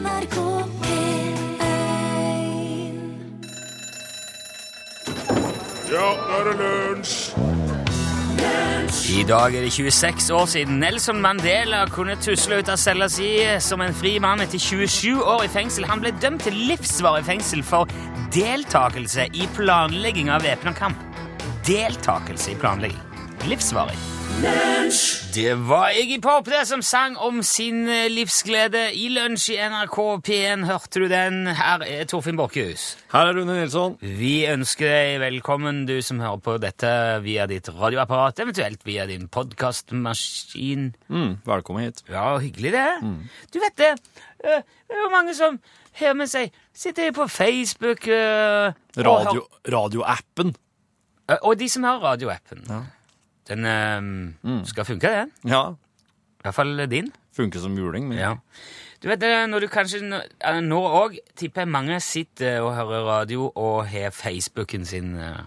NRK P1 Ja, nå er det lunsj! I dag er det 26 år siden Nelson Mandela kunne tusle ut av cella si som en fri mann etter 27 år i fengsel. Han ble dømt til livsvarig fengsel for deltakelse i planlegging av væpna kamp. Deltakelse i planlegging. Livsvarig. Det var Iggy Pop det som sang om sin eh, livsglede i lunsj i NRK P1. Hørte du den? Her er Torfinn Borchhus. Her er Rune Nilsson. Vi ønsker deg velkommen, du som hører på dette via ditt radioapparat, eventuelt via din podkastmaskin. Mm, velkommen hit. Ja, hyggelig det. Du vet det, eh, det er jo mange som har med seg Sitter på Facebook eh, Radio, radioappen. hører- Og de som har radioappen. Den eh, skal funke, den. Ja, I hvert fall din. funker som juling. Men... Ja. Du vet når du kanskje nå- eh, òg tipper jeg mange sitter og hører radio og har Facebooken sin eh,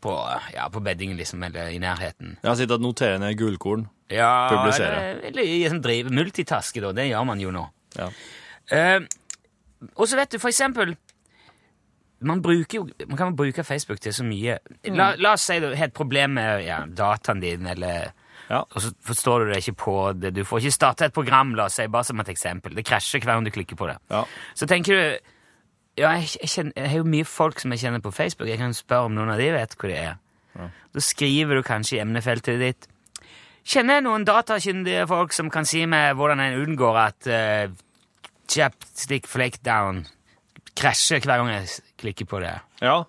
på, ja, på beddingen, liksom, eller i nærheten. Ja, sitter og noterer ned gullkorn. Ja, Publisere. Eller, eller som driver multitaske, da. Det gjør man jo nå. Ja. Uh, og så vet du, for eksempel man, jo, man kan bruke Facebook til så mye. La, la oss si du har et problem med ja, dataen din, eller Ja. og så forstår du det ikke på det. Du får ikke starta et program, la oss si, bare som et eksempel. Det krasjer hver gang du klikker på det. Ja. Så tenker du ja, jeg, jeg, kjenner, jeg har jo mye folk som jeg kjenner på Facebook. Jeg kan spørre om noen av de vet hvor det er. Da skriver du kanskje i emnefeltet ditt Kjenner jeg noen datakyndige folk som kan si meg hvordan en unngår at uh, chapstick flake down krasjer hver gang jeg klikker på det? Ja.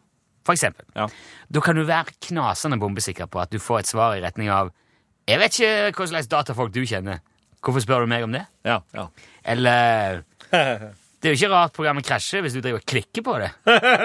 For eksempel. Ja. Da kan du være knasende bombesikker på at du får et svar i retning av Jeg vet ikke hva slags datafolk du kjenner. Hvorfor spør du meg om det? Ja. ja. Eller Det er jo ikke rart programmet krasjer hvis du driver og klikker på det.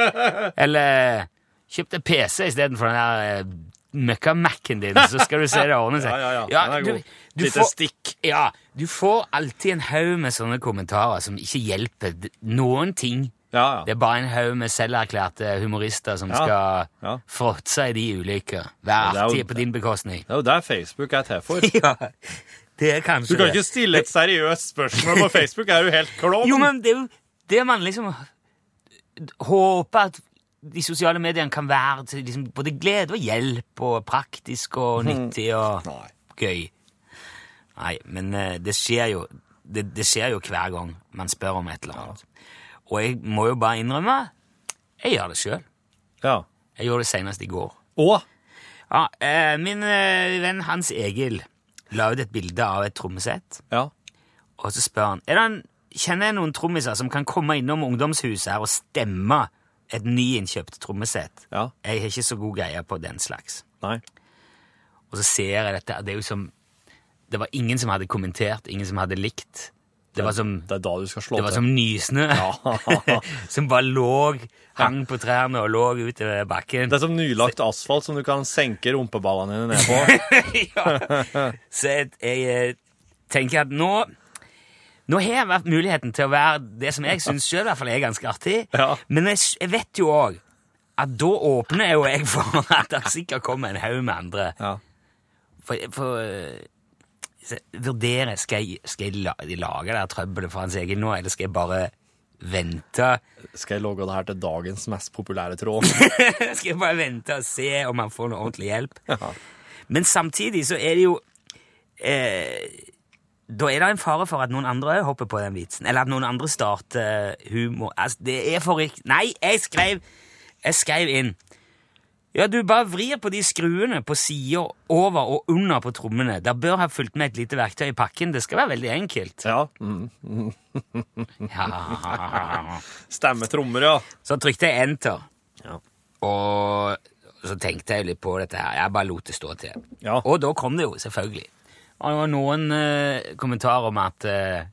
Eller kjøp deg PC istedenfor den der eh, møkka-Mac-en din, så skal du se det ordne seg. Ja, ja, ja. ja du, du Lite får, stikk. Ja, du får alltid en haug med sånne kommentarer som ikke hjelper noen ting. Ja, Det er bare en haug med selverklærte humorister som Ja, skal ja. fråtse i de ulykker. Vær det artige på din bekostning. Det er jo der Facebook er til for. Ja, det er kanskje Du kan det. ikke stille et seriøst spørsmål på Facebook. Er du helt klovn? Jo, men det er jo det man liksom håper at de sosiale mediene kan være til liksom både glede og hjelp og praktisk og nyttig og Nei. gøy. Nei, men eh, det skjer jo det, det skjer jo hver gang man spør om et eller annet. Og jeg må jo bare innrømme jeg gjør det sjøl. Ja. Jeg gjorde det senest i går. Og? Ja, eh, Min eh, venn Hans Egil la ut et bilde av et trommesett. Ja. Og så spør han er det en, Kjenner jeg noen trommiser som kan komme innom ungdomshuset her og stemme et nyinnkjøpt trommesett? Ja. Jeg har ikke så god greie på den slags. Nei. Og så ser jeg dette. Det er jo som Det var ingen som hadde kommentert, ingen som hadde likt. Det var som, Det er da du skal slå det var til. som nysnø som bare lå, hang på trærne og lå utover bakken. Det er som nylagt asfalt som du kan senke rumpeballene dine ned på. ja. Så jeg, jeg eh, tenker at nå Nå har jeg vært muligheten til å være det som jeg syns sjøl er ganske artig. Ja. Men jeg, s- jeg vet jo òg at da åpner jo jeg for at det sikkert kommer en haug med andre. Ja. For, for eh, vurdere skal jeg, skal jeg la, lage det her trøbbelet for Hans Egil nå, eller skal jeg bare vente? Skal jeg logge det her til dagens mest populære tråd? skal jeg bare vente og se om han får noe ordentlig hjelp? Ja. Men samtidig så er det jo eh, Da er det en fare for at noen andre hopper på den vitsen. Eller at noen andre starter humor. Altså, det er for riktig Nei, jeg skrev Jeg skrev inn Ja, du bare vrir på de skruene på sida, over og under på trommene. Der bør ha fulgt med et lite verktøy i pakken. Det skal være veldig enkelt. Ja. Mm. Ja. Stemme trommer, ja. Så trykte jeg enter. Ja. Og så tenkte jeg litt på dette her. Jeg bare lot det stå til. Ja. Og da kom det jo, selvfølgelig. Og det var noen eh, kommentarer om at eh,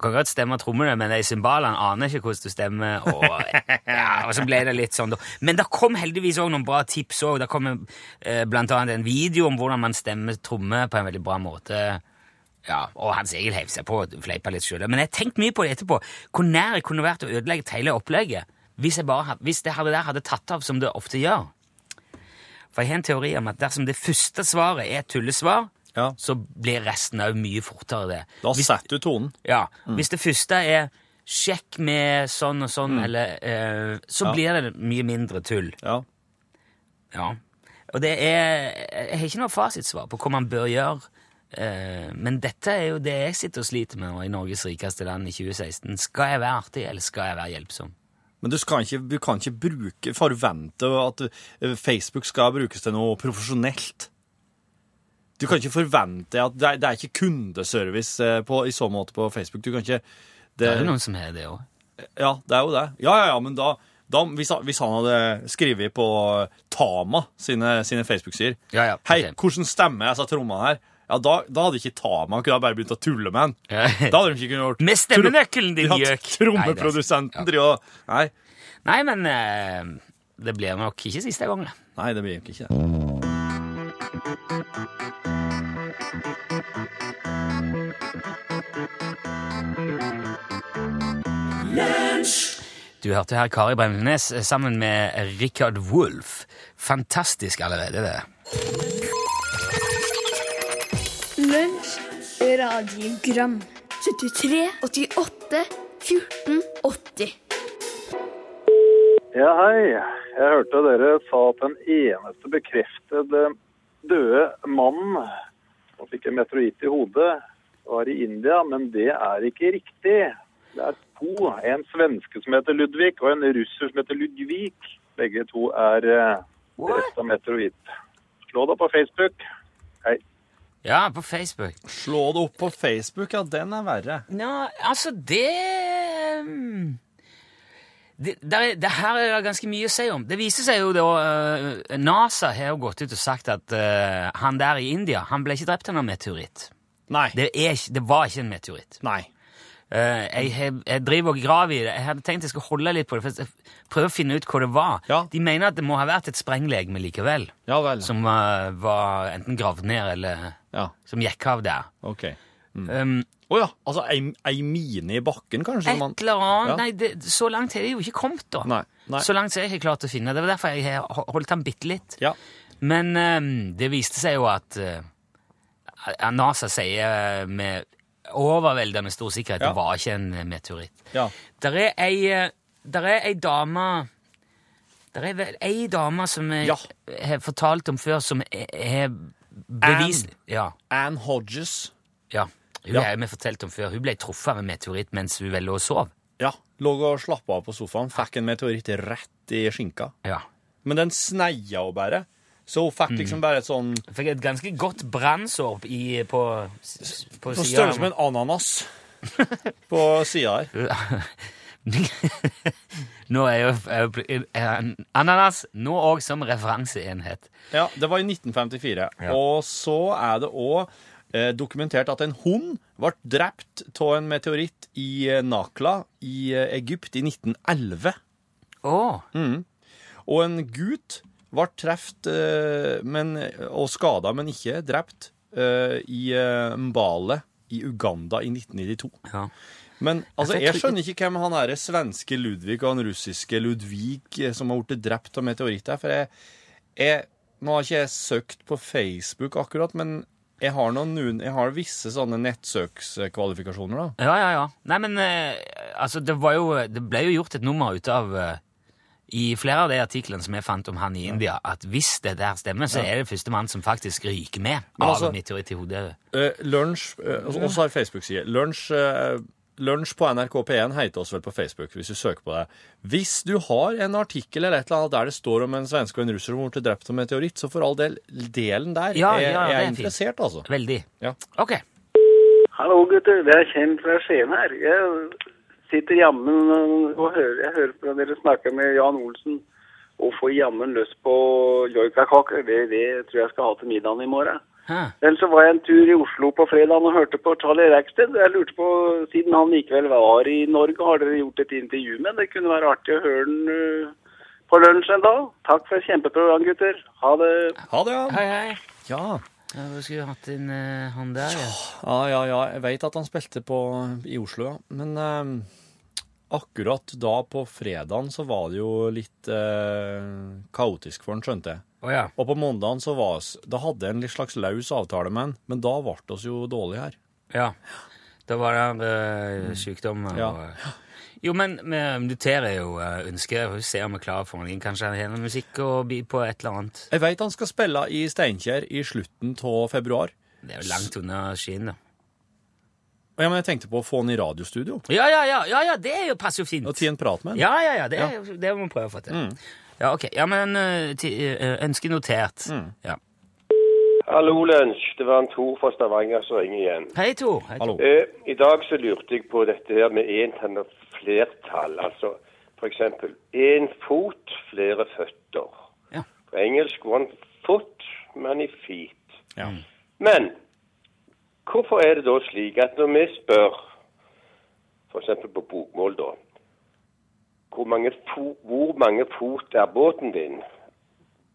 kan godt stemme trommene, men de cymbalene aner ikke hvordan du stemmer. Og, ja, og så ble det litt sånn, da. Men det kom heldigvis også noen bra tips òg. Det kom eh, blant annet en video om hvordan man stemmer trommer på en veldig bra måte. Ja, Og Hans Egil heiv seg på og fleipa litt sjøl. Men jeg tenkte mye på det etterpå. Hvor nær jeg kunne vært å ødelegge hele opplegget hvis, bare, hvis det der hadde tatt av som det ofte gjør. For jeg har en teori om at dersom det første svaret er et tullesvar, Ja. så blir resten òg mye fortere det. Da Hvis- setter du tonen. Ja, Hvis det første er sjekk med sånn og sånn, eller eh, Så Ja. blir det mye mindre tull. Ja. Ja. Og det er Jeg har ikke noe fasitsvar på hva man bør gjøre. Eh, men dette er jo det jeg sitter og sliter med nå i Norges rikeste land i 2016. Skal jeg være artig, eller skal jeg være hjelpsom? Men du, ikke, du kan ikke bruke, forvente at eh, Facebook skal brukes til noe profesjonelt. Du kan ikke forvente at Det er, det er ikke kundeservice eh, på, i så måte på Facebook. Du kan ikke Det er jo noen som har det òg. Ja, det er jo det. Ja, ja, ja, men da, da hvis, hvis han hadde skrevet på Tama sine, sine Facebook-sider Ja, ja, Hei, ok. hvordan stemmer jeg sa trommene her? Ja, da, da hadde ikke Tama kunne ha bare begynt å tulle med han. Ja. Da hadde de ikke kunnet gjort Med stemmenøkkelen, din gjøk! Trommeprodusenten driver og Nei. Nei, men eh, det blir nok ikke siste gang. Nei, det blir nok ikke det. Du hørte her Kari Bremnes sammen med Richard Wolff. Fantastisk allerede, det. Lunsj, radiogram 73, 88, 14, 80 Ja, hei. Jeg hørte dere sa at den eneste bekreftede døde mannen som fikk en meteoritt i hodet, var i India, men det er ikke riktig. Det er to. En svenske som heter Ludvig, og en russer som heter Ludvig. Begge to er uh, drept av meteoritt. Slå det opp på Facebook. Hei. Ja, på Facebook. Slå det opp på Facebook, ja, den er verre. Nå, altså, det mm, det, der er, det her er det ganske mye å si om. Det viser seg jo da uh, NASA har jo gått ut og sagt at uh, han der i India han ble ikke drept av noen meteoritt. Nei. Det, er, det var ikke en meteoritt. Nei. Uh, jeg, jeg driver og graver i det. Jeg hadde tenkt jeg skulle holde litt på det, for jeg prøver å finne ut hva det var. Ja. De mener at det må ha vært et sprenglegeme likevel, Ja vel. som var enten gravd ned eller Ja, som gikk av der. OK. Å Um, ja, altså ei, ei mine i bakken, kanskje? et man- eller annet Ja. Nei, det, så langt har det jo ikke kommet, da. Nei. Nei. Så langt har jeg ikke klart å finne. Det var derfor jeg har holdt den bitte litt. Ja. Men um, det viste seg jo at uh, NASA sier med overveldende stor sikkerhet Ja. det var ikke en meteoritt. ja. Der er ei, eh, der er ei dame Der er vel ei dame som jeg Ja. har fortalt om før, som har bevist Ja. Anne Hodges. ja. Hun Ja. har vi fortalt om før. Hun ble truffet av en meteoritt mens hun vel lå og sov. Ja. Lå og slappa av på sofaen. Fikk en meteoritt rett i skinka. Ja. Men den sneia jo bare. Så hun fikk liksom bare et sånn fikk et ganske godt brannsår på, på På siden av- størrelse med en ananas på sida her. Nå er jo ananas nå òg som referanseenhet. Ja, det var i 1954. Ja. Og så er det òg dokumentert at en hund ble drept av en meteoritt i eh, Nakla i eh, Egypt i 1911. Å! Og en gutt ble truffet eh, og skada, men ikke drept, eh, i eh, Mbale i Uganda i 1992. Ja. Men altså, Jeg skjønner ikke hvem han er svenske Ludvig og han russiske Ludvig eh, som har blitt drept av meteoritter. For jeg, jeg Nå har ikke jeg søkt på Facebook akkurat, men jeg har, noen, jeg har visse sånne nettsøkskvalifikasjoner, da. Ja, ja, ja. Nei, men eh, altså, det var jo Det ble jo gjort et nummer ut av eh, i flere av de artiklene som jeg fant om han i India, at hvis det der stemmer, så er det første mann som faktisk ryker med Men av altså- meteoritt i hodet. Eh, lunsj eh, Og så har Facebook-side. Lunsj eh, Lunsj på NRK P1 heter oss vel på Facebook, hvis du søker på det. Hvis du har en artikkel eller et eller annet der det står om en svenske og en russer som ble drept av meteoritt, så for all del, delen der Ja, er, ja, er er interessert, fint. altså. Veldig. Ja. Ok. Hallo gutter, det er Kjell fra Skien her. Jeg sitter jammen og hører, jeg hører på dere snakke med Jan Olsen og får jammen lyst på joikakaker. Det, det tror jeg skal ha til middagen i morgen. Hæ. Vel, så var jeg en tur i Oslo på fredag og hørte på Charlie Rackstead. Jeg lurte på, siden han likevel var i Norge, har dere gjort et intervju med? Det kunne være artig å høre den uh, på lunsj en dag. Takk for et kjempeprogram, gutter. Ha det. Ha det, ja. Hei, hei. Ja, Ja, vi skulle hatt inn uh, han der, ja. ja, ja. ja. Jeg vet at han spilte på, i Oslo, ja. Men eh, akkurat da på fredagen så var det jo litt eh, kaotisk for han, skjønte jeg. Oh, ja. Og på mandagen så var oss, da hadde jeg en litt slags løs avtale med han, men da ble oss jo dårlig her. ja. Da var det uh, sykdom og Ja. Jo, men vi noterer jo uh, ønsket. Vi ser om vi klarer for få noen. Kanskje han har noe musikk og by på et eller annet. Jeg veit han skal spille i Steinkjer i slutten av februar. Det er jo langt unna Skien, da. Og ja, men jeg tenkte på å få han i radiostudio Ja, ja, ja, ja, ja det er jo, passer jo fint. og ti en prat med han. Ja, ja, ja, det, er- det må vi prøve å få til. Ja, ok. Ja, men ti- uh, ønske notert. Ja. Hallo, Lunsj. Det var en Tor fra Stavanger som ringer igjen. Hei, Tor. Hei, Tor. Hallo. Eh, I dag så lurte jeg på dette her med entall og flertall. Altså for eksempel én fot, flere føtter. Ja. På engelsk one foot, many feet. Ja. Men hvorfor er det da slik at når vi spør, for eksempel på bokmål da, hvor mange, fo hvor mange fot er båten din?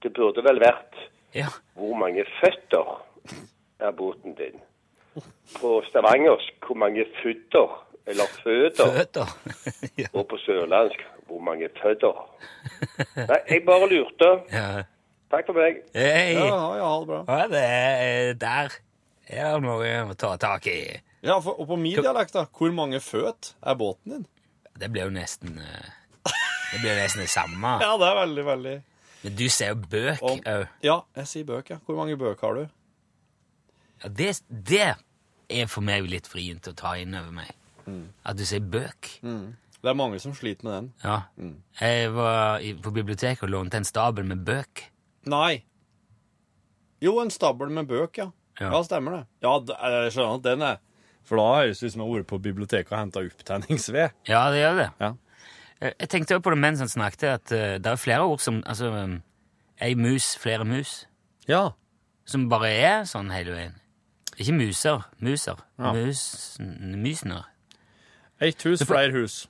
Det burde vel vært Ja. hvor mange føtter er båten din? På stavangersk, hvor mange føtter, eller føtter? Føtter. ja. Og på sørlandsk, hvor mange føtter? Nei, jeg bare lurte. ja. Takk for meg. Hei. Ja, ja, ha det bra. Ja, det er der er det vi å ta tak i. Ja, for, og på min dialekt, da. Hvor mange føt er båten din? Det blir jo nesten eh, Det blir jo nesten det samme. Ja, det er veldig, veldig Men du ser jo bøk òg. Ja, jeg sier bøk, ja. Hvor mange bøk har du? Ja, det, det er for meg litt vrient å ta inn over meg. At du sier bøk. Det er mange som sliter med den. Ja. Jeg var i, på biblioteket og lånte en stabel med bøk. Nei. Jo, en stabel med bøk, ja. Ja. Ja, stemmer det. Ja, jeg skjønner at den er For da høres det ut som jeg har vært på biblioteket og henta opptenningsved. Ja, det gjør det. Ja. Jeg jeg tenkte på det mens han snakket, at eh, det er flere ord som Altså, um, ei mus, flere mus, ja. som bare er sånn hele veien. Ikke muser. Muser. Ja. Mus, mysner. Ett hus, flere hus.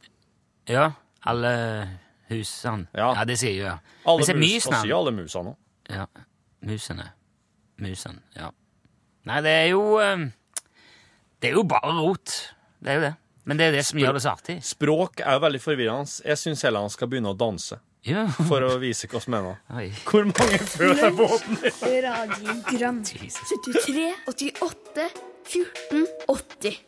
Ja, alle husene. Ja. ja det sier jeg jo. Ja. Alle mus, mysene- og sier alle musene òg. Ja. Musene. Musene, ja. Nei, det er jo eh, Det er jo bare rot. Det er jo det. Men det er det som gjør det så artig. Språk er jo veldig forvirrende. Jeg syns heller han skal begynne å danse Ja. for å vise hva som mener. Oi. Hvor mange føler er båten i? Radiogram. 73, 88, 14, 80.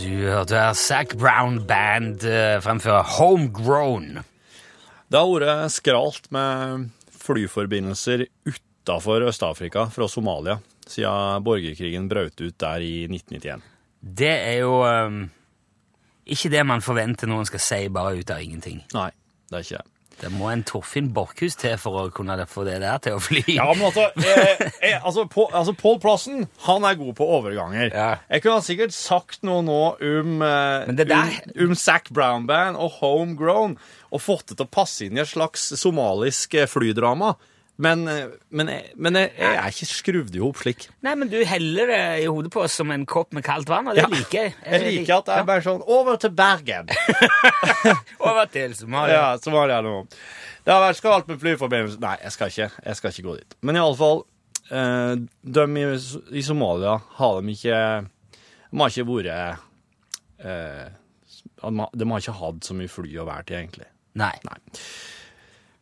Du hørte her Zac Brown Band uh, fremføre Homegrown. Det har vært skralt med flyforbindelser utafor Øst-Afrika fra Somalia siden borgerkrigen brøt ut der i 1991. Det er jo um, ikke det man forventer noen skal si bare ut av ingenting. Nei, det er ikke det. Det må en Torfinn Borchhus til for å kunne få det der til å fly. Ja, men altså, eh, eh, altså, Paul, altså, Paul Plassen han er god på overganger. Ja. Jeg kunne sikkert sagt noe nå om, eh, Men det der- om, om Zac Brown Band og Homegrown og fått det til å passe inn i et slags somalisk eh, flydrama. Men, eh, men, men jeg, jeg er ikke skrudd i hop slik. Nei, men du heller det i hodet på oss som en kopp med kaldt vann, og det Ja. liker jeg. Jeg liker at det er bare sånn Over til Bergen. Over til Somalia. Ja, Somalia nå. Det har vært skalt med flyforbindelse Nei, jeg skal ikke, jeg skal ikke gå dit. Men i alle fall, eh, de i, i Somalia har de ikke De har ikke vært eh, De har- ikke hatt så mye fly å være til, egentlig. Nei.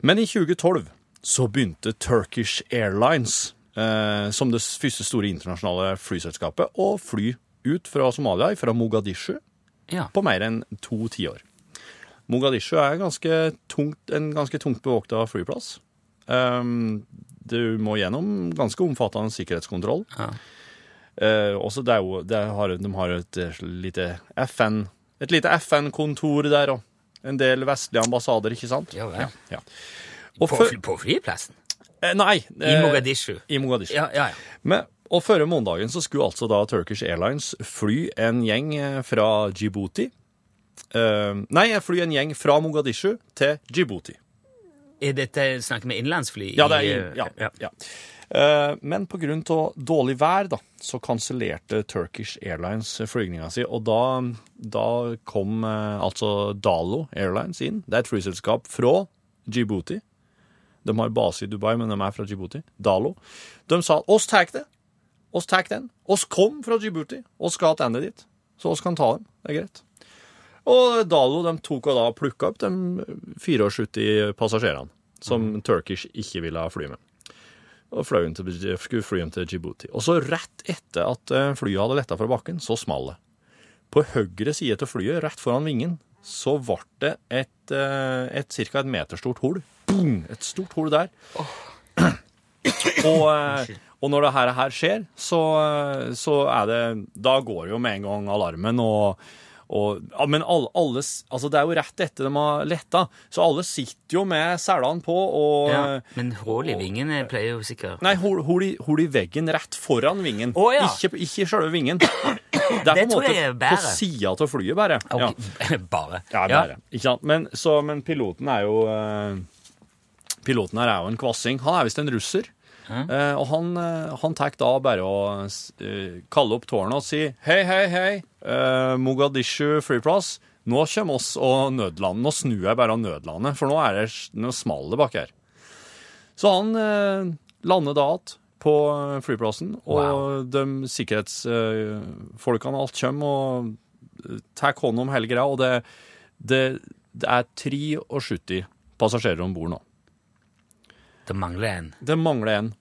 Men i 2012 så begynte Turkish Airlines, eh, som det første store internasjonale flyselskapet, å fly ut fra Somalia, fra Mogadishu, Ja. på mer enn to tiår. Mogadishu er ganske tungt, en ganske tungt bevokta flyplass. Um, du må gjennom ganske omfattende sikkerhetskontroll. Ja. Uh, også det er jo, det har, de har et lite FN et lite FN-kontor der, og en del vestlige ambassader, ikke sant? Ja ja. Ja. På, på flyplassen? eh, nei. I eh, Mogadishu? I Mogadishu. Ja, ja, ja. Men, og før mandagen så skulle altså da Turkish Airlines fly en gjeng eh, fra Djibouti. Eh, nei, fly en gjeng fra Mogadishu til Djibouti. Er dette snakk med innenlandsfly? Ja, det er, ja, ja. ja. Eh, men av dårlig vær, da, så kansellerte Turkish Airlines flygninga si, og da, da kom altså Dalo Airlines inn. Det er et flyselskap fra Djibouti. De har base i Dubai, men de er fra Djibouti. Dalo. De sa oss tar det. Oss tar den. Oss kom fra Djibouti. Oss skal tilbake dit. Så oss kan ta dem. Det er greit. Og Dalo de tok og da plukka opp de 74 passasjerene som Turkish ikke ville fly med. Og til, skulle fly dem til Djibouti. Og så rett etter at eh, flyet hadde letta fra bakken, så smalt det. På høyre side til flyet, rett foran vingen, så ble det et, eh, et ca. et meter stort hull. Boom! Et stort hull der. Og, eh, og når det her, her skjer, så, eh, så er det Da går jo med en gang alarmen, og, og ja, Men alle, alle Altså, det er jo rett etter de har letta, så alle sitter jo med selene på og Ja, men hull i vingene pleier jo sikkert Nei, hull i, veggen rett foran vingen. Oh, ja. Ikke, ikke selve vingen. Det er på Det en tror måte jeg på sida av flyet, bare. Ja. Bare. Ja, bare. Ikke sant? Men, så, men piloten er jo eh, Piloten her er jo en kvassing. Han er visst en russer. Eh, og han, eh, han tar da bare å eh, kalle opp tårnet og si hei, hei, hei, eh, Mogadishu flyplass. Nå kommer oss og nødlandet. Nå snur jeg bare av nødlandet, for nå er det noe smal det bak her. Så han eh, lander da igjen på flyplassen, og de sikkerhetsfolkene alt kommer og tar hånd om hele greia, og det, det, det er 73 passasjerer om bord nå. Det mangler en. Det mangler en.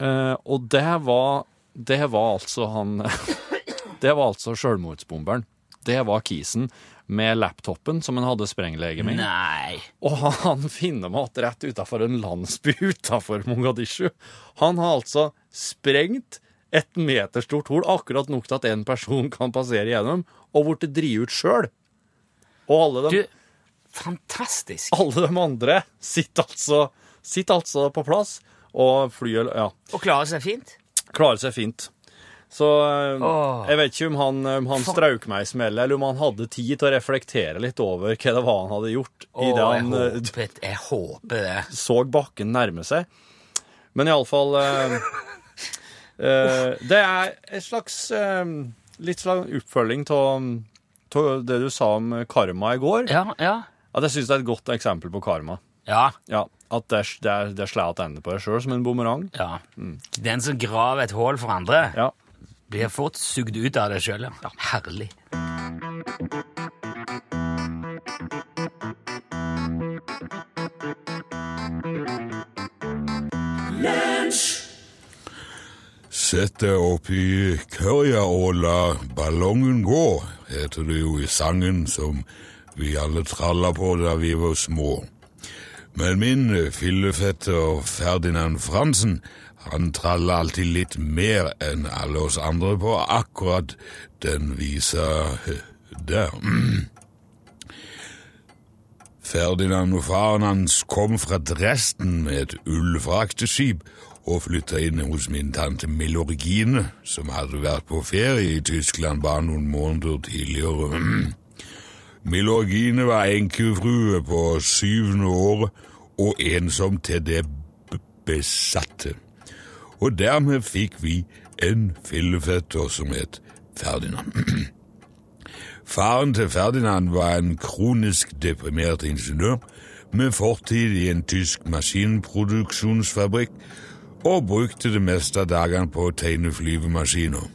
Eh, og det var Det var altså han Det var altså sjølmordsbomberen. Det var kisen med laptopen som han hadde sprenglegeme i. Nei. Og han, finner meg igjen rett utafor en landsby utafor Mogadishu. Han har altså sprengt et meterstort hull, akkurat nok til at en person kan passere gjennom, og blitt drevet ut sjøl. Og alle dem Du, fantastisk. alle de andre sitter altså, sitter altså på plass, og flyet ja, Og klarer seg fint. klarer seg fint. Så eh, Åh. jeg vet ikke om han, om han strauk meg i smellet, eller om han hadde tid til å reflektere litt over hva det var han hadde gjort i Åh, det jeg, han eh, håper, jeg håper det. så bakken nærme seg. Men iallfall eh, eh, Det er et slags eh, litt slags oppfølging av det du sa om karma i går. Ja, ja. At jeg syns det er et godt eksempel på karma. Ja. Ja, At det, det, det slår tilbake på deg sjøl som en bumerang. ja. Den som graver et hull for andre, Ja. blir fort sugd ut av det sjøl. Ja. Herlig. Sett deg opp i kørja og la ballongen gå, heter det jo i sangen som vi alle tralla på da vi var små. Men min fillefetter Ferdinand Fransen, han traller alltid litt mer enn alle oss andre på akkurat den visa der. Ferdinand og faren hans kom fra Dresden med et ullfrakteskip og flytta inn hos min tante Milorgine, som hadde vært på ferie i Tyskland bare noen måneder tidligere. Milorgine var enkefrue på syvende året og ensom til det besatte. Og dermed fikk vi en fillefetter som het Ferdinand. Faren til Ferdinand var en kronisk deprimert ingeniør med fortid i en tysk maskinproduksjonsfabrikk og brukte det meste av dagene på å tegne flyvemaskiner.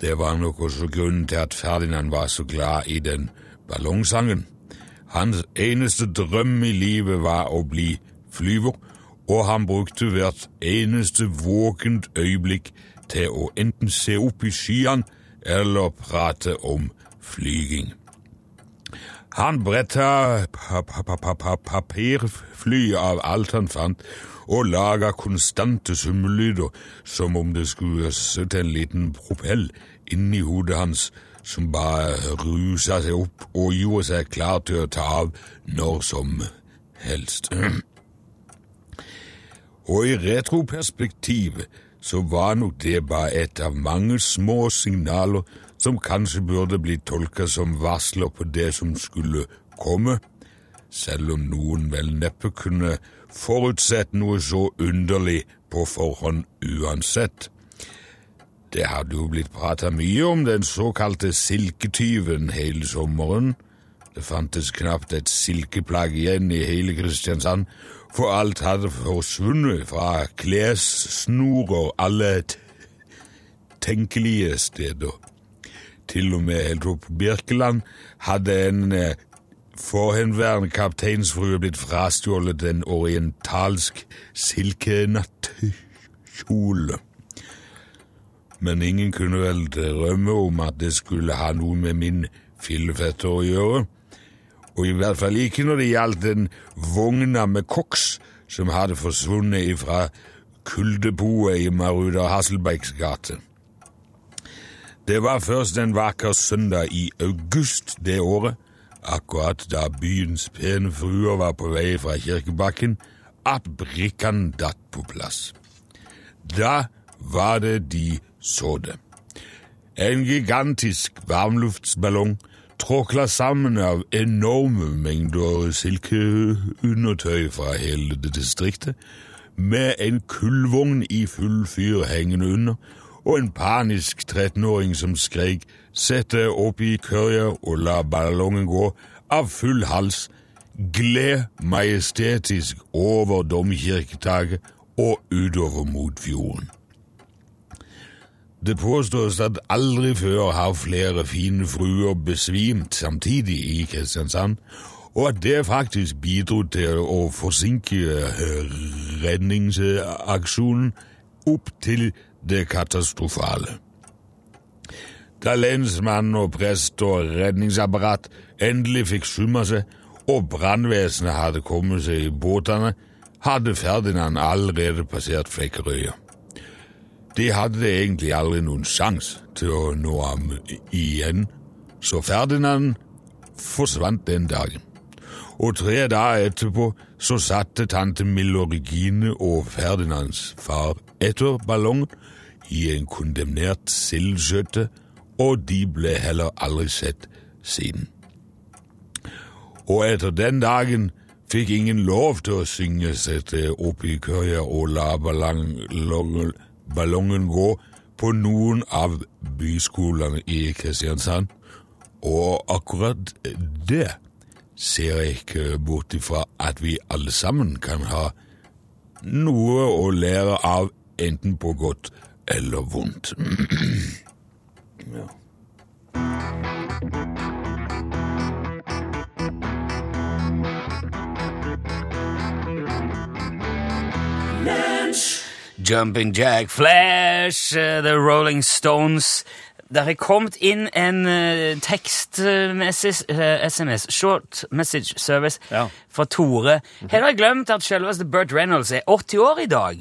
Det var nok også grunnen til at Ferdinand var så glad i den ballongsangen. Hans eneste drøm i livet var å bli flyver, og han brukte hvert eneste våkent øyeblikk til å enten se opp i skyene eller prate om flyging. Han bretta pa pa pa pa pa papirfly av alt han fant, og laga konstante summelyder som om det skulle sitte en liten propell inni hodet hans som bare rusa seg opp og gjorde seg klar til å ta av når som helst. Og i retroperspektiv så var nok det bare et av mange små signaler som kanskje burde bli tolka som varsler på det som skulle komme, selv om noen vel neppe kunne forutsett noe så underlig på forhånd uansett. Det hadde jo blitt prata mye om den såkalte silketyven hele sommeren. Det fantes knapt et silkeplagg igjen i hele Kristiansand, for alt hadde forsvunnet fra klessnorer alle tenkelige steder. til og med helt opp Birkeland, hadde en eh, forhenværende kapteinsfrue blitt frastjålet en orientalsk silkenattkjole. Men ingen kunne vel drømme om at det skulle ha noe med min fillefetter å gjøre. Og i hvert fall ikke når det gjaldt den vogna med koks som hadde forsvunnet ifra kuldeboet i Maruda Hasselbecks gate. Det var først en vakker søndag i august det året, akkurat da byens pene fruer var på vei fra kirkebakken, at brikkene datt på plass. Da var det de så det. En gigantisk varmluftsballong tråkla sammen av enorme mengder silkeundertøy fra hele det distriktet, med en kullvogn i full fyr hengende under, og en panisk 13-åring som skrek 'sett deg opp i kørja og la ballongen gå' av full hals, gled majestetisk over domkirketaket og utover mot fjorden. Det påstås at aldri før har flere fine fruer besvimt samtidig i Kristiansand, og at det faktisk bidro til å forsinke redningsaksjonen opp til det katastrofale. Da lensmann og prest og redningsapparat endelig fikk summa seg, og brannvesenet hadde kommet seg i båtene, hadde Ferdinand allerede passert Flekkerøya. De hadde egentlig aldri noen sjans til å nå ham igjen, så Ferdinand forsvant den dagen. Og tre dager etterpå så satte tante Mille Regine og Ferdinands far etter ballongen i en kondemnert sildskjøtte, og de ble heller aldri sett siden. Og etter den dagen fikk ingen lov til å synge seg til opp i køya og la ballongen, ballongen gå på noen av byskolene i Kristiansand, og akkurat det ser jeg ikke bort ifra at vi alle sammen kan ha noe å lære av, enten på godt eller vondt. ja. Jumping Jack Flash, eh, The Rolling Stones. Det har kommet inn en uh, tekst-SMS, short message service, Ja. fra Tore. Har dere glemt at selveste Burt Reynolds er 80 år i dag?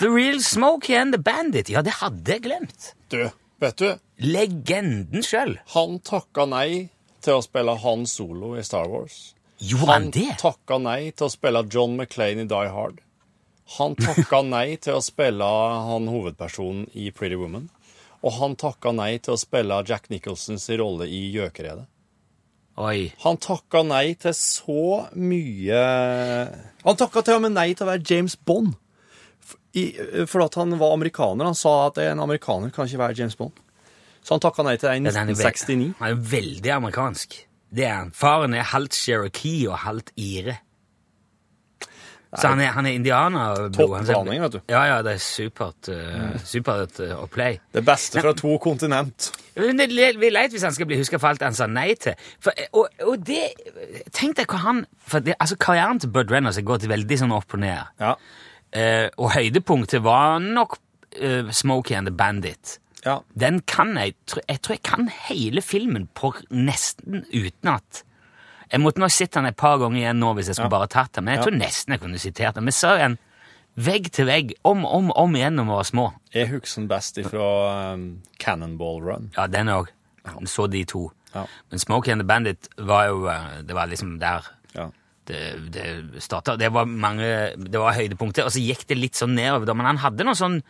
The Real Smokey and the Bandit. Ja, det hadde jeg glemt. Du, vet du, Legenden sjøl. han takka nei til å spille Han Solo i Star Wars. Gjorde han Han det? takka nei til å spille John McClane i Die Hard. Han takka nei til å spille han hovedpersonen i Pretty Woman. Og han takka nei til å spille Jack Nicholsons rolle i Gjøkeredet. Oi. Han takka nei til så mye Han takka til og med nei til å være James Bond. For at han var amerikaner. Han sa at en amerikaner kan ikke være James Bond. Så han takka nei til det i Ja, den er ve- 1969. Han er veldig amerikansk. Det er han. Faren er halvt cherokee og halvt ire. Så han er, han er indianer. Toppblanding, vet du. Ja, ja, det er supert, uh, supert uh, opplegg. Det beste fra to kontinent. Men det blir leit hvis han skal bli huska for alt han sa nei til. For, og, og det Tenk deg hva han for det, altså Karrieren til Bud Reynolds har gått veldig sånn opp og ned. Ja. Uh, og høydepunktet var nok uh, Smokey and the Bandit. ja. Den kan jeg Jeg tror jeg kan hele filmen på nesten utenat. Jeg måtte nok sett den et par ganger igjen nå hvis jeg skulle Ja. bare tatt den, men jeg tror nesten jeg kunne sitert den. Vi så den vegg til vegg, om om om igjen når vi var små. Jeg husker den best fra um, Cannonball Run. Ja, den òg. Så de to. Ja. Men Smokey and the Bandit var jo eh, Det var liksom der Ja. det, det starta. Det var mange Det var høydepunkter, og så gikk det litt sånn nedover. Men han hadde noe sånn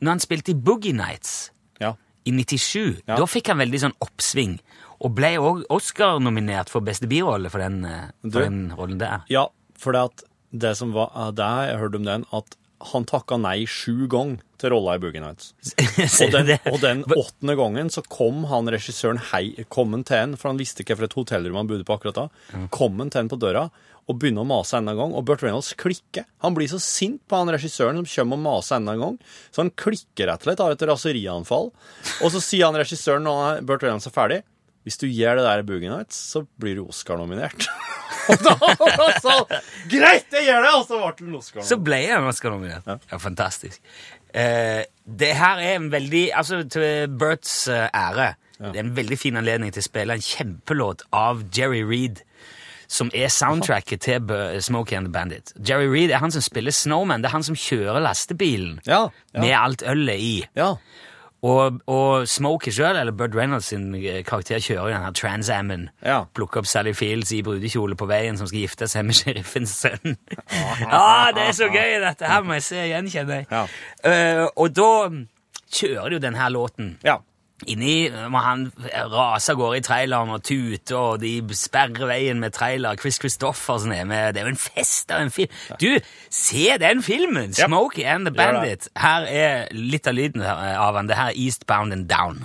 Når han spilte i Boogie Nights ja. i 97, Ja. da fikk han veldig sånn oppsving. Og ble òg Oscar-nominert for beste birolle for den, eh, for den rollen der. Ja, for det, det som var, der, jeg hørte om den, at han takka nei sju ganger til rolla i Boogie Nights. Og den, og den åttende gangen så kom han regissøren hei, kom han til en, for han visste ikke hvilket hotellrom han bodde på akkurat da, kom han til en på døra og begynner å mase enda en gang, og Burt Reynolds klikker. Han blir så sint på han regissøren som kommer og maser enda en gang, så han klikker rett og slett har et raserianfall. Og så sier han regissøren når Burt Reynolds er ferdig, hvis du gjør det der i Boogie Nights, så blir du Oscar-nominert. og da sa han, greit, jeg gjør det, og så ble han Oscar-nominert. Så ble jeg Oscar-nominert. Ja. fantastisk. Uh, det her er en veldig Altså, til Berts uh, ære, det er en veldig fin anledning til å spille en kjempelåt av Jerry Reed, som er soundtracket til Smokey and the Bandit. Jerry Reed er han som spiller Snowman. Det er han som kjører lastebilen Ja, med alt ølet i. Og, og Smokey sjøl, eller Bud Reynolds sin eh, karakter, kjører jo den her Trans Ammon. Ja. Plukker opp Sally Fields i brudekjole på veien som skal gifte seg med sheriffens sønn. ah, det er så gøy! Dette her må jeg se igjen, kjenner jeg. Ja. Uh, og da kjører de jo denne låten. ja. Inni må han rase av gårde i traileren og tute, og de sperrer veien med trailer. Chris Christoffersen er med. Det er jo en fest av en film. Du, se den filmen! Yep. Smokey and the Bandit. Her er litt av lyden av den. Det her er Eastbound and Down.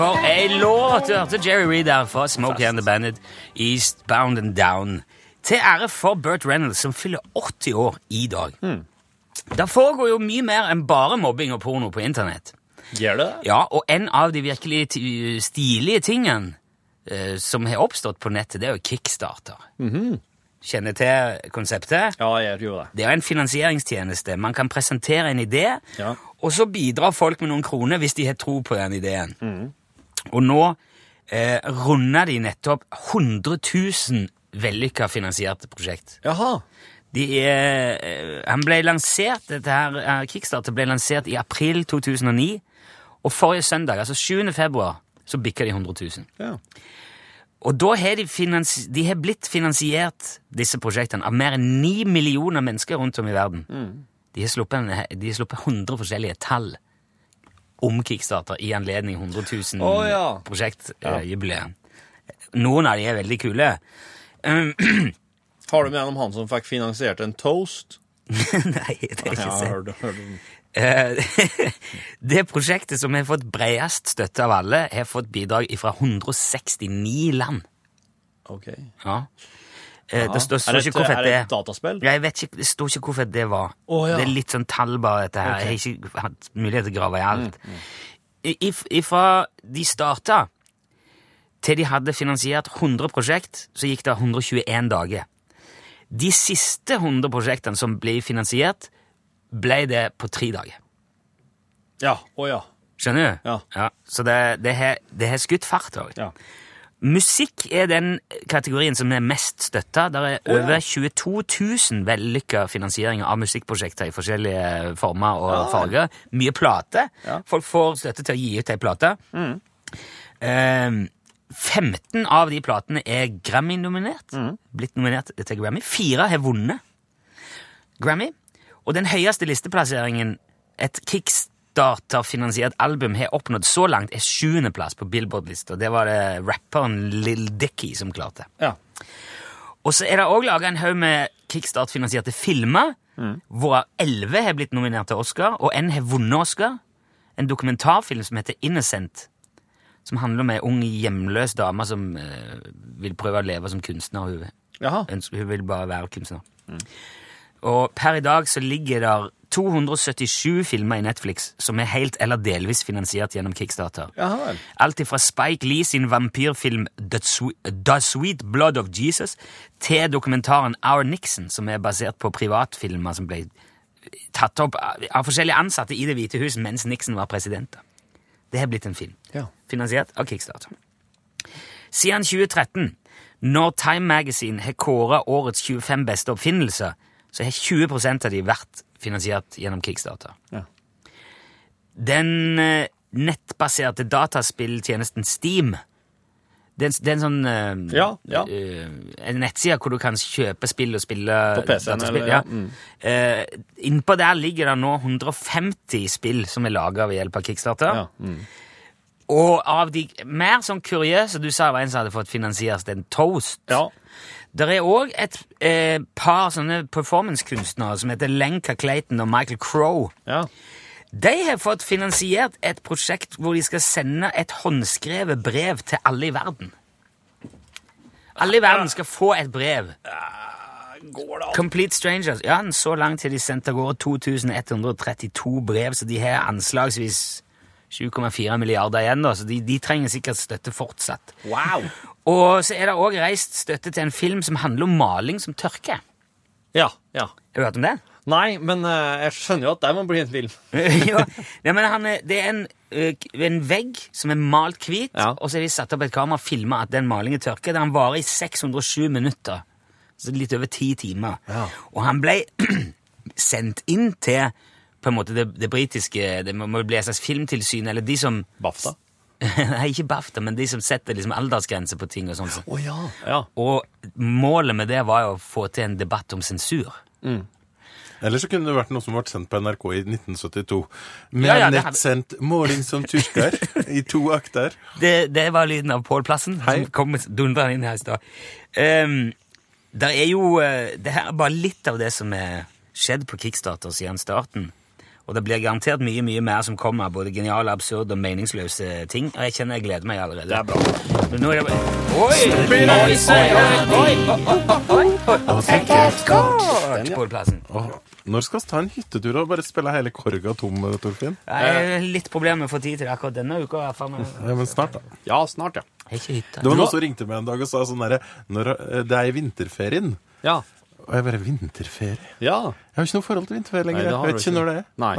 For ei låt! Du hørte Jerry Reed der fra Smokey and the Bandit, Eastbound and Down. Til ære for Burt Reynolds, som fyller 80 år i dag. Det foregår jo mye mer enn bare mobbing og porno på internett. Gjør det? Ja, og en av de virkelig stilige tingene uh, som har oppstått på nettet, det er jo Kickstarter. Kjenner til konseptet? Ja, jeg gjør det. Det er en finansieringstjeneste. Man kan presentere en idé, Ja. og så bidrar folk med noen kroner hvis de har tro på den ideen. Og nå eh, runder de nettopp 100 000 vellykka finansierte prosjekt. Jaha. De er, eh, han ble lansert, dette her, eh, Kickstarter ble lansert i april 2009, og forrige søndag, altså 7. februar, så bikka de 100 000. Ja. Og da har de, finans de har blitt finansiert, disse prosjektene, av mer enn 9 millioner mennesker rundt om i verden. De, har sluppet de har sluppet 100 forskjellige tall om Kickstarter i anledning 100 000 oh, ja. prosjektjubileet. Noen av de er veldig kule. Har du med gjennom om han som fikk finansiert en toast? Nei, det er ikke Ja, sant. Eh, det prosjektet som har fått bredest støtte av alle, har fått bidrag fra 169 land. Ok. Ja. Eh, Det står, er står det, ikke er det et dataspill? Jeg vet ikke, Det står ikke hvorfor det var. Oh, ja. Det er litt sånn tall bare, dette her. Ok. Mm, Jeg har ikke hatt mulighet til å grave i alt. Mm, mm. Ifra de starta til de hadde finansiert 100 prosjekt, så gikk det 121 dager. De siste 100 prosjektene som ble finansiert, ble det på tre dager. Ja. Å ja. Skjønner du? Ja. Så det, har, det har skutt fart òg. ja. Musikk er den kategorien som er mest støtta. Det er over 22 000 vellykka finansieringer av musikkprosjekter i forskjellige former og farger. Mye plate. Ja. Folk får støtte til å gi ut ei plate. Eh, 15 av de platene er Grammy-nominert. Blitt nominert til Grammy. Fire har vunnet Grammy. Og den høyeste listeplasseringen et Kickstarter-finansiert album har oppnådd så langt, er sjuendeplass på Billboard-lista. Det var det rapperen Lill Dicky som klarte. ja. Og så er det òg laga en haug med Kickstart-finansierte filmer, hvorav elleve har blitt nominert til Oscar, og én har vunnet Oscar. En dokumentarfilm som heter Innocent, som handler om ei ung hjemløs dame som uh, vil prøve å leve som kunstner. Hun, Jaha. hun vil bare være kunstner. Og per i dag så ligger der 277 filmer i Netflix som er helt eller delvis finansiert gjennom Kickstarter. Jaha. Alt fra Spike Lee sin vampyrfilm The Sweet, The Sweet Blood of Jesus til dokumentaren Our Nixon, som er basert på privatfilmer som ble tatt opp av forskjellige ansatte i Det hvite hus mens Nixon var president. Det har blitt en film. Ja. Finansiert av Kickstarter. Siden 2013, når Time Magazine har kåra årets 25 beste oppfinnelser, så har 20% av de vært finansiert gjennom Kickstarter. Ja. Den eh, nettbaserte dataspilltjenesten Steam det er, en- det er en sånn eh, Ja, ja. eh, En nettside hvor du kan kjøpe spill og spille På PC-en, eller- Ja. mm. Uh, innpå der ligger det nå 150 spill som er laga ved hjelp av Kickstarter. Ja. Mm. Og av de mer sånn kuriøse Du sa det var en som hadde fått finansiert en toast. Ja. Det er òg et eh, par sånne performancekunstnere som heter Lenka Clayton og Michael Crow. ja. De har fått finansiert et prosjekt hvor de skal sende et håndskrevet brev til alle i verden. Alle i verden skal få et brev. Går det an? Complete Strangers. Ja, så langt har de sendte av gårde 2132 brev, så de har anslagsvis 7,4 milliarder igjen, da, så de, de trenger sikkert støtte fortsatt. Wow. Og så er det òg reist støtte til en film som handler om maling som tørker. Ja. ja. Har du hørt om det? Nei, men uh, jeg skjønner jo at det må bli en film. ja, men han, er- det er en, ø, en vegg som er malt hvit, Ja. og så har de satt opp et kamera og filma at den malingen tørker. Den varer i 607 minutter, så litt over ti timer. Ja. Og han ble sendt inn til på en måte det, det britiske Det må må bli et slags filmtilsyn, eller de som BAFTA. Nei, ikke BAFTA, men de som setter liksom aldersgrenser på ting og sånn. Å ja. ja. Og målet med det var jo å få til en debatt om sensur. Eller så kunne det vært noe som ble sendt på NRK i 1972. Med Ja, ja, nettsendt hadde- måling som tyrker i to akter. Det, det var lyden av Pål Plassen, Hei. som kom dundrende inn her i stad. Um, det er jo eh, Det her er bare litt av det som er skjedd på Kickstarter siden starten. Og det blir garantert mye mye mer som kommer, både geniale, absurde og meningsløse ting. Og jeg kjenner jeg gleder meg allerede. Det er bra. Men nå er det bare Oi! Oi. Plassen. Når skal vi ta en hyttetur og bare spille hele korga tom, Torfinn? Jeg har litt problemer med å få tid til det akkurat denne uka. Ja, men snart, da. Ja, snart, ja. Det var noen som ringte meg en dag og sa sånn derre eh, Det er i vinterferien. Ja. Og jeg bare Vinterferie? ja. Jeg har ikke noe forhold til vinterferie lenger. Nei, jeg vet ikke når det er. Nei.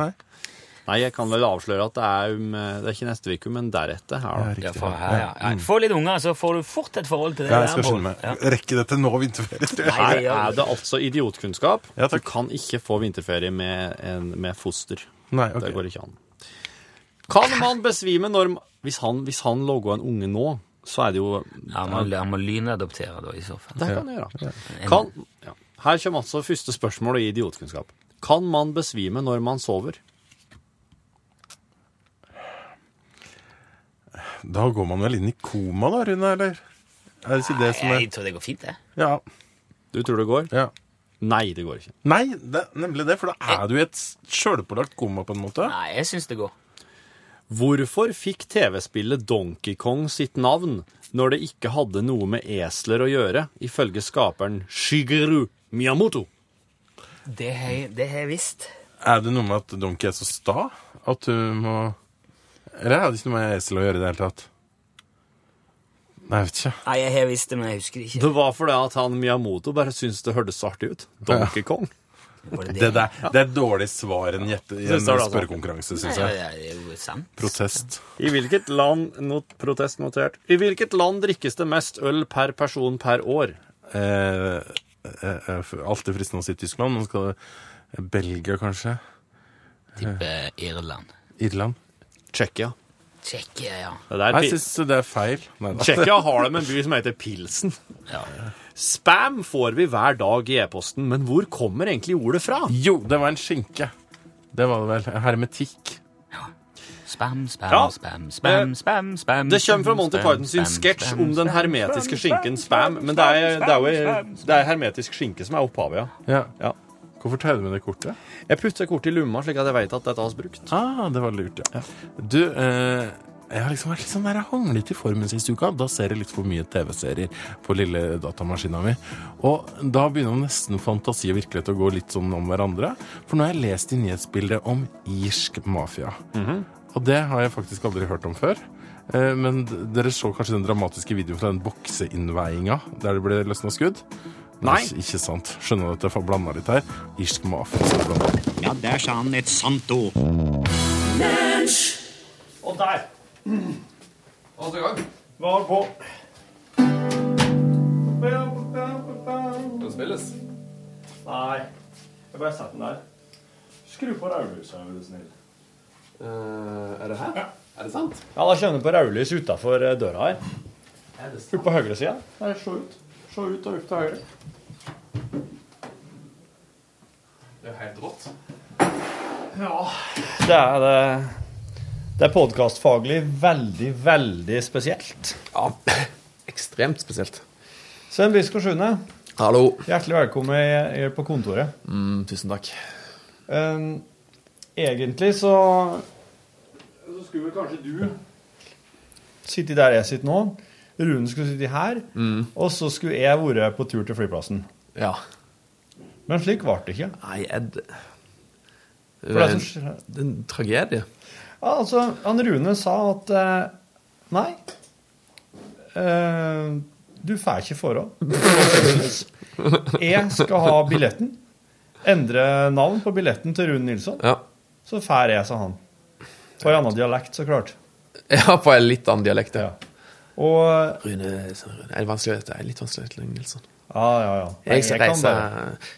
Nei, jeg kan vel avsløre at det er, um, det er ikke neste uke, men deretter. Ja, her da. riktig. Ja, for, ja, ja. Ja, Få litt unger, så får du fort et forhold til det. Ja, jeg skal skynde meg. Ja. Rekke det til nå vinterferie, tror jeg. Nei, det Her er det altså idiotkunnskap. Ja, du kan ikke få vinterferie med, en, med foster. Nei, Det går ikke an. Kan man besvime når Hvis han, hvis han logger en unge nå, så er det jo Ja, han må, han må lynadoptere, da, i så fall. Det kan han gjøre. Kan, ja. Her kommer altså første spørsmål i idiotkunnskap. Kan man besvime når man sover? Da går man vel inn i koma, da, Rune, eller? Er det ikke det som er Jeg tror det går fint, det. Ja. Du tror det går? ja. Nei, det går ikke. Nei, det nemlig det, for da er du i et sjølpålagt koma, på en måte. Nei, jeg syns det går. Hvorfor fikk TV-spillet Donkey Kong sitt navn når det ikke hadde noe med esler å gjøre, ifølge skaperen Shigeru Miyamoto? Det har jeg- det har jeg visst. Er det noe med at Donkey er så sta at du må Eller er det ikke noe med esel å gjøre i det hele tatt? Nei, jeg vet ikke. Nei, jeg har visst det, men jeg husker det ikke. Det var fordi at han Miyamoto bare syntes det hørtes så artig ut. Donkey Kong. Det, Det, der, det er et dårlig svar en gjette, i en Synes det det, altså. spørrekonkurranse, syns Ja, jeg. det er jo sant. Protest. I hvilket land not, Protest notert. I hvilket land drikkes det mest øl per person per år? Eh, alltid fristende å si Tyskland. Nå skal det Belgia, kanskje? Tipper Irland. Irland? Tsjekkia. Tsjekkia, ja. Det der Jeg syns det er feil. Tsjekkia har dem en by som heter Pilsen. ja. Spam får vi hver dag i e-posten, men hvor kommer egentlig ordet fra? Jo, det var en skinke. Det var det vel. Hermetikk. Spam, spam, Ja. spam, spam, spam, spam. Det kommer fra Monty Python sin sketsj om den hermetiske skinken spam, men det er, det er jo det er hermetisk skinke som er opphavet, ja. Ja. ja. Hvorfor tar du med det kortet? Jeg putter kortet i lomma, slik at jeg vet at dette har brukt. Ah, det var lurt, ja. Du, eh, jeg har liksom vært litt sånn der litt i formen siste uka. Da ser jeg litt for mye TV-serier på lille datamaskina mi. Og da begynner nesten fantasi og virkelighet å gå litt sånn om hverandre. For nå har jeg lest i nyhetsbildet om irsk mafia. Og det har jeg faktisk aldri hørt om før. Eh, Men dere så kanskje den dramatiske videoen fra den bokseinnveiinga der det ble løsna skudd? Nei. Ikke- Ikke sant. Skjønner du at jeg får blanda litt her? Irsk er det blandet. Ja, der sa han et sant ord. Og der. Altså i gang. Var på. Det spilles. Nei, jeg bare setter den der. Skru på rødlyset, er du snill. Er det her? Ja. Er det sant? Ja, da kjenner du på rødlys utafor døra her. Opp på høyre sida. Der, se ut. Se ut og opp til høyre. Det er helt rått. Ja. Det er det Det er podkastfaglig veldig, veldig spesielt. Ja, ekstremt spesielt. Svein Biskår Sune, Hallo. hjertelig velkommen på kontoret. Mm, tusen takk. Um, egentlig så Så skulle vel kanskje du sitte der jeg sitter nå. Rune skulle sitte her. Og så skulle jeg vært på tur til flyplassen. Ja. Men slik ble det ikke. Nei, Ed For det er det er en tragedie. Ja, altså, han Rune sa at eh, Nei. Uh, du får ikke forhånd. Jeg skal ha billetten. Endre navn på billetten til Rune Nilsson. Ja. Så får jeg, sa han. På en annen dialekt, så klart. ja, på en litt annen dialekt. Ja. Og Rune, Rune er det vanskelig, det er litt vanskelig, å Leng Nilsson. Ja, ja, ja. Nei, Jeg skal reise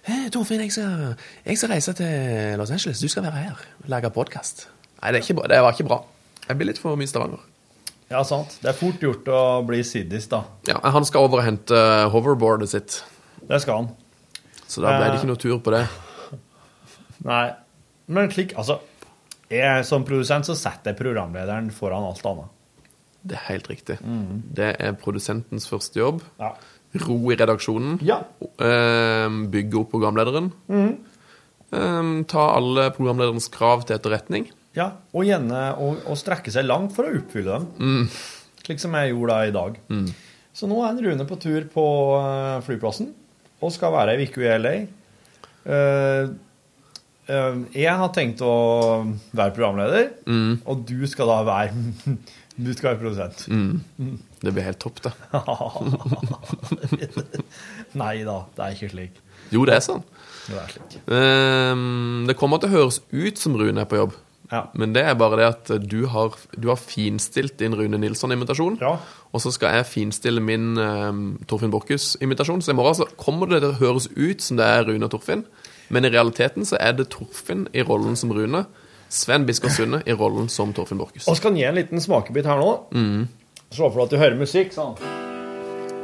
Hei, Torfinn, jeg skal, jeg skal reise til Los Angeles. Du skal være her lage podkast. Nei, det, er ikke bra. det var ikke bra. Jeg blir litt for mye Stavanger. Ja, sant. Det er fort gjort å bli siddis, da. Ja, Han skal over og hente hoverboardet sitt, Det skal han. så da ble det ikke noe tur på det. Nei. Men slik, altså jeg, Som produsent så setter jeg programlederen foran alt annet. Det er helt riktig. Det er produsentens første jobb. Ja. Ro i redaksjonen. Ja. Eh, Bygge opp programlederen. Mm. Ta alle programlederens krav til etterretning. ja. Og gjerne å, strekke seg langt for å oppfylle dem. Slik som jeg gjorde da i dag. Så nå er en Rune på tur på eh, flyplassen og skal være ei uke i LA. Eh, eh, jeg har tenkt å være programleder, og du skal da være Du skal være produsent. Det blir helt topp, det. Nei da, det er ikke slik. Jo, det er sånn. Det er slik. Eh, Det kommer til å høres ut som Rune er på jobb. Ja. Men det er bare det at du har, du har finstilt din Rune Nilsson-invitasjon. Ja. Og så skal jeg finstille min um, Torfinn Borchhus-invitasjon. Så i morgen altså, kommer det til å høres ut som det er Rune og Torfinn. Men i realiteten så er det Torfinn i rollen som Rune. Sven Biskår Sunde i rollen som Torfinn Borchhus. Og skal gi en liten smakebit her nå. Slå for at du hører musikk. sånn.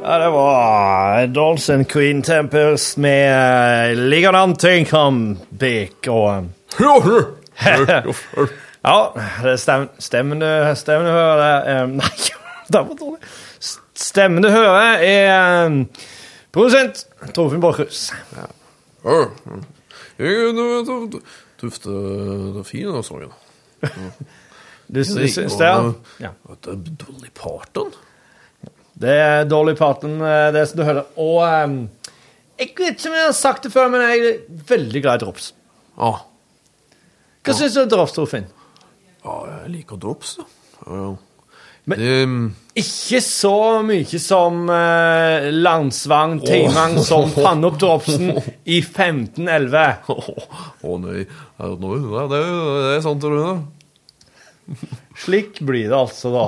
Ja, det var Dolls and Queen Tempers med 'Ligger det an til om Beck og Ja, det stem, stemmen, du, hører eh, Nei, det var dårlig. Stemmen du hører, er eh, produsent Torfinn Borchhus. Tufte fin av sånn. Du, syns det? Ja. Det er Dolly Parton. Det er Dolly Parton, eh, det som du hører. Og eh, jeg vet ikke om jeg har sagt det før, men jeg er veldig glad i drops. Ja Hva syns du om drops, Torfinn? ja, jeg liker drops. Ja, ja. Men- du, Ikke så mye som uh, Landsvang Timang som fant opp dropsen i 1511. Å det, noe? Nei, det, er- det er sant, Rune. Slik blir det altså da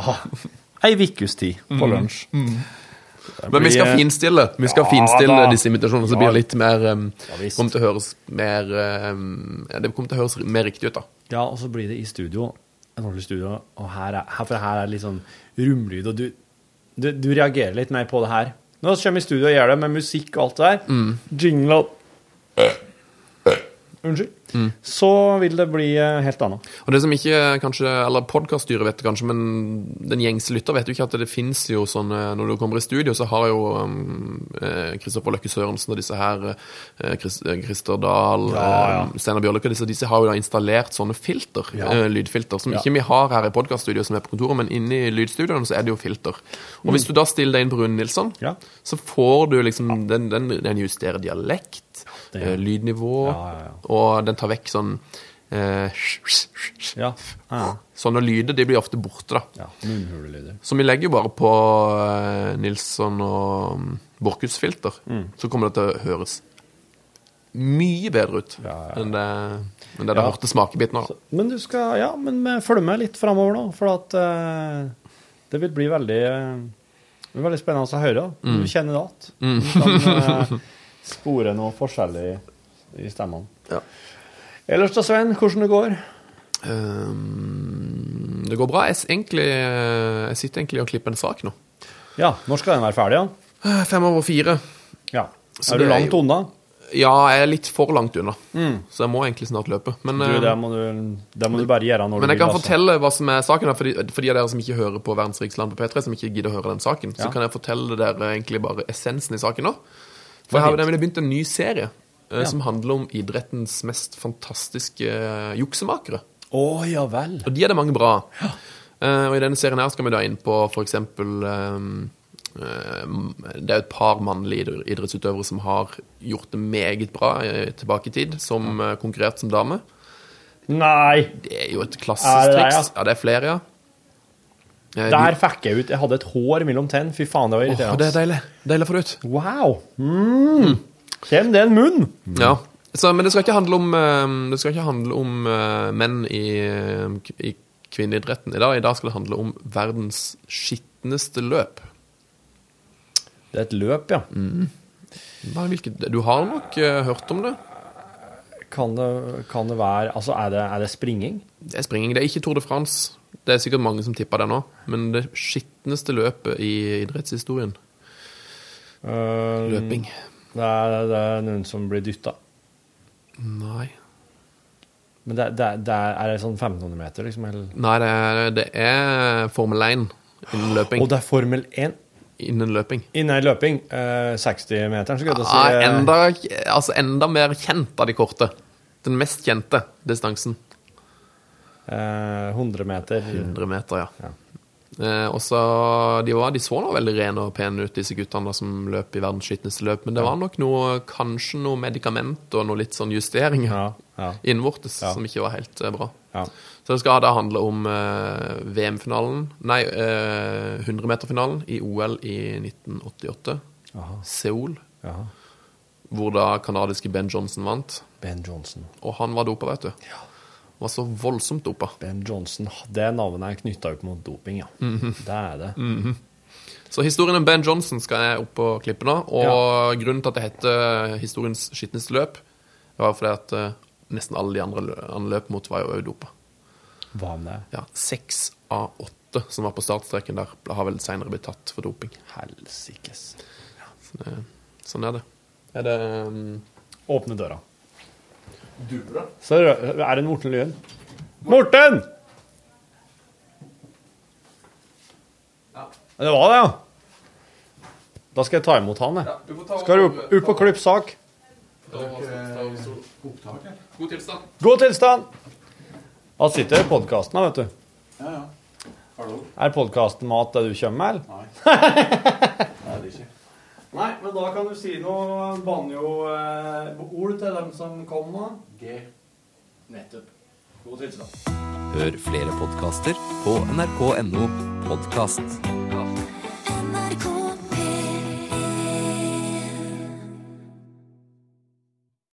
ei ukes tid på lunsj. Men vi skal finstille Vi skal Ja, finstille da. disse invitasjonene, så det blir litt mer um, Ja, visst. kommer til å høres mer um, ja, Det kommer til å høres mer riktig ut, da. Ja, og så blir det i studio. En ordentlig studio. Og her er, her, for her er det litt sånn rumlyd, og du, du, du reagerer litt mer på det her. Nå kommer vi i studio og gjør det med musikk og alt det der. Jingle og Unnskyld. Så vil det bli eh, helt annet. Og det som ikke kanskje, eller podkaststyret vet kanskje, men den gjengse lytter vet jo ikke at det fins jo sånn eh, Når du kommer i studio, så har jo um, eh, Kristoffer Løkke Sørensen og disse her, eh, Christer Dahl, Ja, ja. eh, Steinar Bjørløkke, disse, disse har jo da installert sånne filter, Ja. eh, lydfilter, som ikke vi har her i podkaststudioet som er på kontoret, men inne i lydstudioene så er det jo filter. Og hvis du da stiller deg inn på Rune Nilsson, så får du liksom Den, den, den justerer dialekt, Det- eh, lydnivå, Ja, ja, ja. Og den tar vekk sånn eh, Ja. ja. Sånne lyder de blir ofte borte, da. ja. Munnhulelyder. Så vi legger jo bare på eh, Nilsson og um, Borchhus-filter. Mm. Så kommer det til å høres mye bedre ut Ja, ja. enn det, enn det, det hørte smakebiten av. Men du skal Ja, men vi følger med litt framover nå, for at uh, det vil bli veldig uh, veldig spennende å høre. Mm. Du kjenner det igjen. Du kan uh, spore noe forskjellig i stemmene. Ja. Ellers da, Sven, hvordan det går? Um, det går bra. Jeg, egentlig, eh, jeg sitter egentlig og klipper en sak nå. Ja, når skal den være ferdig? Ja? Eh, Fem over fire. ja. Så Er du langt er jo- unna? Ja, jeg er litt for langt unna, så jeg må egentlig snart løpe. Men, Du, eh, det må du, det må du bare gjøre når men du jeg kan altså. fortelle hva som er saken her, fordi, for de av dere som ikke hører på Verdens rikeste land på P3, som ikke gidder å høre den saken, Ja. så kan jeg fortelle dere egentlig bare essensen i saken nå. For jeg har nemlig begynt en ny serie eh, som handler om idrettens mest fantastiske eh, juksemakere. Å, ja vel. Og de er det mange bra. Eh, og i denne serien her skal vi da inn på for eksempel eh, eh, Det er et par mannlige idrettsutøvere som har gjort det meget bra tilbake i tid, som eh, konkurrert som dame. Nei, Det er jo et klassisk triks. Ja, det er flere, ja. Der fikk jeg ut Jeg hadde et hår mellom tenn. Fy faen, det var irriterende. Oh, det er deilig. Deilig å få det ut. Wow. Mm. Kjem det en munn? Ja. Så, men det skal ikke handle om, eh, det skal ikke handle om eh, menn i, i kvinneidretten i dag. I dag skal det handle om verdens skitneste løp. Det er et løp, ja. Mm. hvilket, du har nok eh, hørt om det? Kan det, kan det være Altså, er det, er det springing? Det er springing. Det er ikke Tour de France. Det er sikkert mange som tipper det nå. Men det skitneste løpet i idrettshistorien. Uh, Løping. Det er, det er noen som blir dytta. Nei. Men det, det, det er, er det sånn 1500 meter, liksom? Eller? Nei, det er, det er Formel 1 innen løping. Og det er Formel 1 Innen løping. innen løping. Eh, 60-meteren, skulle jeg til å si. Ja, eh, enda, altså enda mer kjent av de korte. Den mest kjente distansen. eh, 100 meter. 100 meter, ja. Ja. Eh, og så, de, var, de så noe veldig rene og pene ut, disse guttene da, som løp i verdens skitneste løp. Men det var nok noe, kanskje noe medikament og noe litt sånn justeringer Ja, ja, innvortes Ja. som ikke var helt eh, bra. ja. Så det skal da handle om eh, VM-finalen Nei, eh, 100-meterfinalen i OL i 1988. Aha, Seoul. Aha. Hvor da kanadiske Ben Johnson vant. Ben Johnson. Og han var dopa, vet du. Var så voldsomt dopa. Ben Johnson, Det navnet er knytta opp mot doping, ja. Mhm. Det er det. Mm. Så historien om Ben Johnson skal jeg opp på klippe nå. Og grunnen til at det heter historiens skitneste løp, var fordi at eh, nesten alle de andre han løp mot, var jo dopa. Hva om det? Ja, Seks av åtte som var på startstreken der, har vel seinere blitt tatt for doping. Helsikes. Ja. det, sånn er det. Er det um, Åpne døra. Så er det Morten Lyen. Morten! Det var det, ja. Da skal jeg ta imot han, jeg. Skal du opp, opp og klippe sak? God tilstand. God tilstand! Da sitter jeg i podkasten, vet du. Ja, ja. Hallo. Er podkasten mat det du kommer med, eller? Nei. Nei, det er ikke. Nei, men da kan du si noe banjo-ord til dem som kom nå. G. Nettopp. God tilstand. Hør flere podkaster på nrk.no podkast.